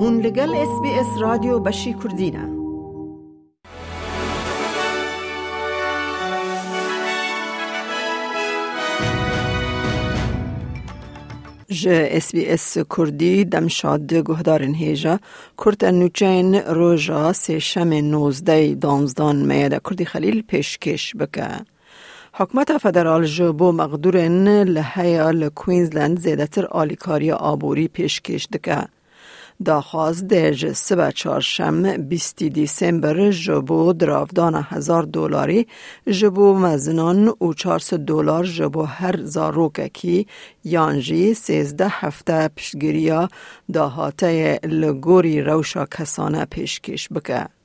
هون لگل اس بی اس رادیو بشی کردینه ج اس بی اس کردی دمشاد گهدارن هیجا. کرد نوچین روژا سه شم نوزده دانزدان میاد کردی خلیل پیشکش بکه. حکومت فدرال جبو مقدورن لحیا لکوینزلند زیدتر آلیکاری آبوری پیشکش دکه. داخواست در سبا چارشم بیستی دیسمبر جبو درافدان هزار دلاری جبو مزنان و چارس دلار جبو هر زاروک کی یانجی سیزده هفته پشگیریا داهاته لگوری روشا کسانه پیشکش بکه.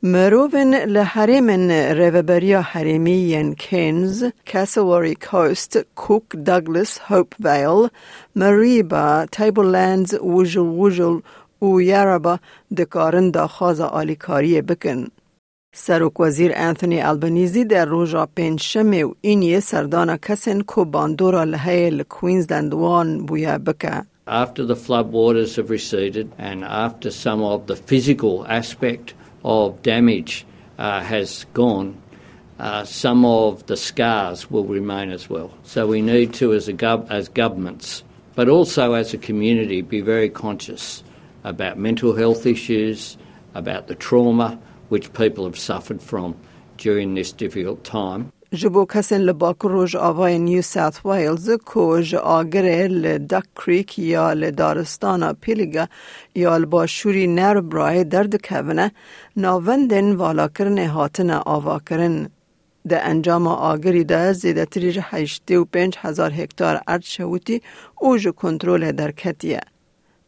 Mirovin le Haremin Reveberia Kens, Cassowary Coast, Cook, Douglas, Hope Vale, Mariba, Tablelands, Wujul Wujul, û yaraba dikarin Ali alîkariyê bikin. Serokwezîr Anthony Albanese der roja pênçemê û îniyê serdana kesên ku bandora liheyê li Queensland wan bûye bike. After the flood waters have receded and after some of the physical aspect of damage uh, has gone, uh, some of the scars will remain as well. So we need to, as, a gov- as governments, but also as a community, be very conscious about mental health issues, about the trauma which people have suffered from during this difficult time. جبو کسین لباک روژ آوای نیو ساوت ویلز کوژ آگره لدک کریک یا لدارستان پیلگا یا لباشوری نر برای درد کونه ناوندن والا کرن هاتن آوا کرن ده انجام آگری ده زیده تریج هشتی و پنج هزار هکتار ارد شوتی او جو کنترول در کتیه.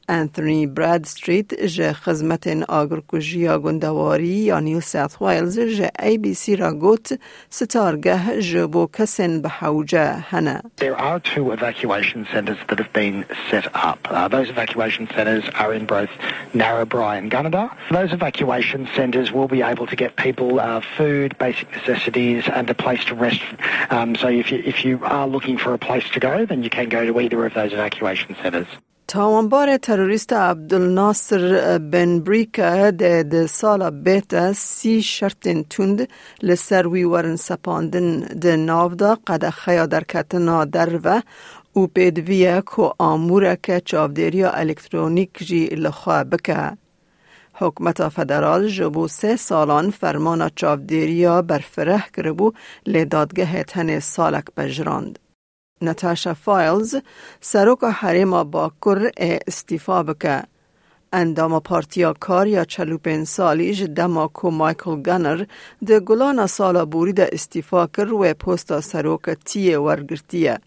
انتونی براد ستریت جه خدمت آگرکوژیا گندواری یا نیو ساوت ویلز جه ای بی سی را گوت ستارگه جه بو کسن به حوجه هنه. There are two evacuation centres that have been set up. Uh, those evacuation centres are in both Narrabri and Gunnedah. Those evacuation centres will be able to get people uh, food, basic necessities and a place to rest. Um, so if you, if you are looking for a place to go, then you can go to either of those evacuation centres. تاوانبار تروریست عبدالناصر بن بریکه ده ده سالا بیت سی شرطن تند لسروی ورن سپاندن ده نافدا قد خیا در کتنا در و او پیدویه که آموره که چاودیریا الکترونیک جی لخوا بکه. حکمت فدرال جبو سه سالان فرمان چاودیریا برفره کربو لدادگه تن سالک بجراند. نتاشا فایلز سروک حریم باکر استیفا بکه. اندام پارتیا کار یا چلوپین سالیج دماکو مایکل گنر ده گلان سالا بوری ده استیفا کر و پوستا سروک تیه ورگرتیه.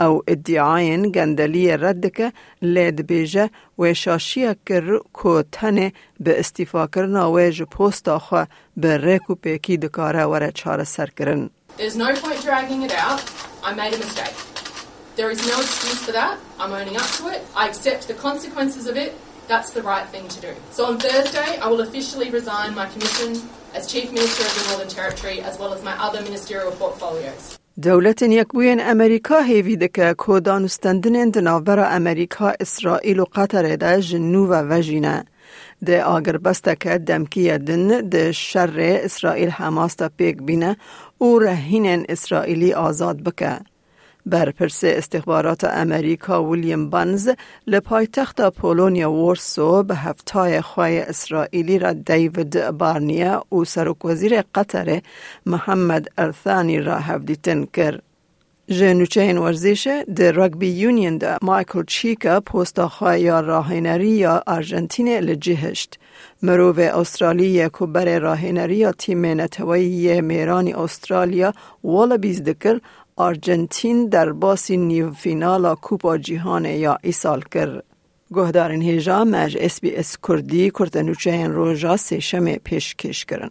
او ادعاین گندلی رد که لید بیجه و شاشیه کر کو تنه به استیفا کرنا و جو پوستا خوا به ریکو پیکی دکاره وره چار سر کرن. There's no point dragging it out. I made a mistake. There is no excuse for that. I'm owning up to it. I accept the consequences of it. That's the right thing to do. So on Thursday, I will officially resign my commission as Chief Minister of the Northern Territory as well as my other ministerial portfolios. دولت یکبوین امریکا هیویده که کودانستندن دنابر امریکا اسرائیل و قطر ده جنو و وجینه. ده آگر بسته که دمکی دن ده شر اسرائیل حماس تا پیک بینه او رهین اسرائیلی آزاد بکه. بر پرس استخبارات امریکا ویلیام بانز لپای تخت پولونیا وورسو به هفتای خواه اسرائیلی را دیوید بارنیا و سرک وزیر قطر محمد ارثانی را هفدیتن کرد. جنوچه این ورزش در رگبی یونین ده مایکل چیکا پوستا خواه یا راهنری یا ارژنتین لجهشت. مروو استرالیا که بر راهنری یا تیم نتوایی میرانی استرالیا والا بیز دکر آرژنتین در باسی نیو فینالا کوپا جیهان یا ایسال کر. گهدارین هیجا مج اس بی اس کردی کرتنوچه این روژا سیشم پیش کش کرن.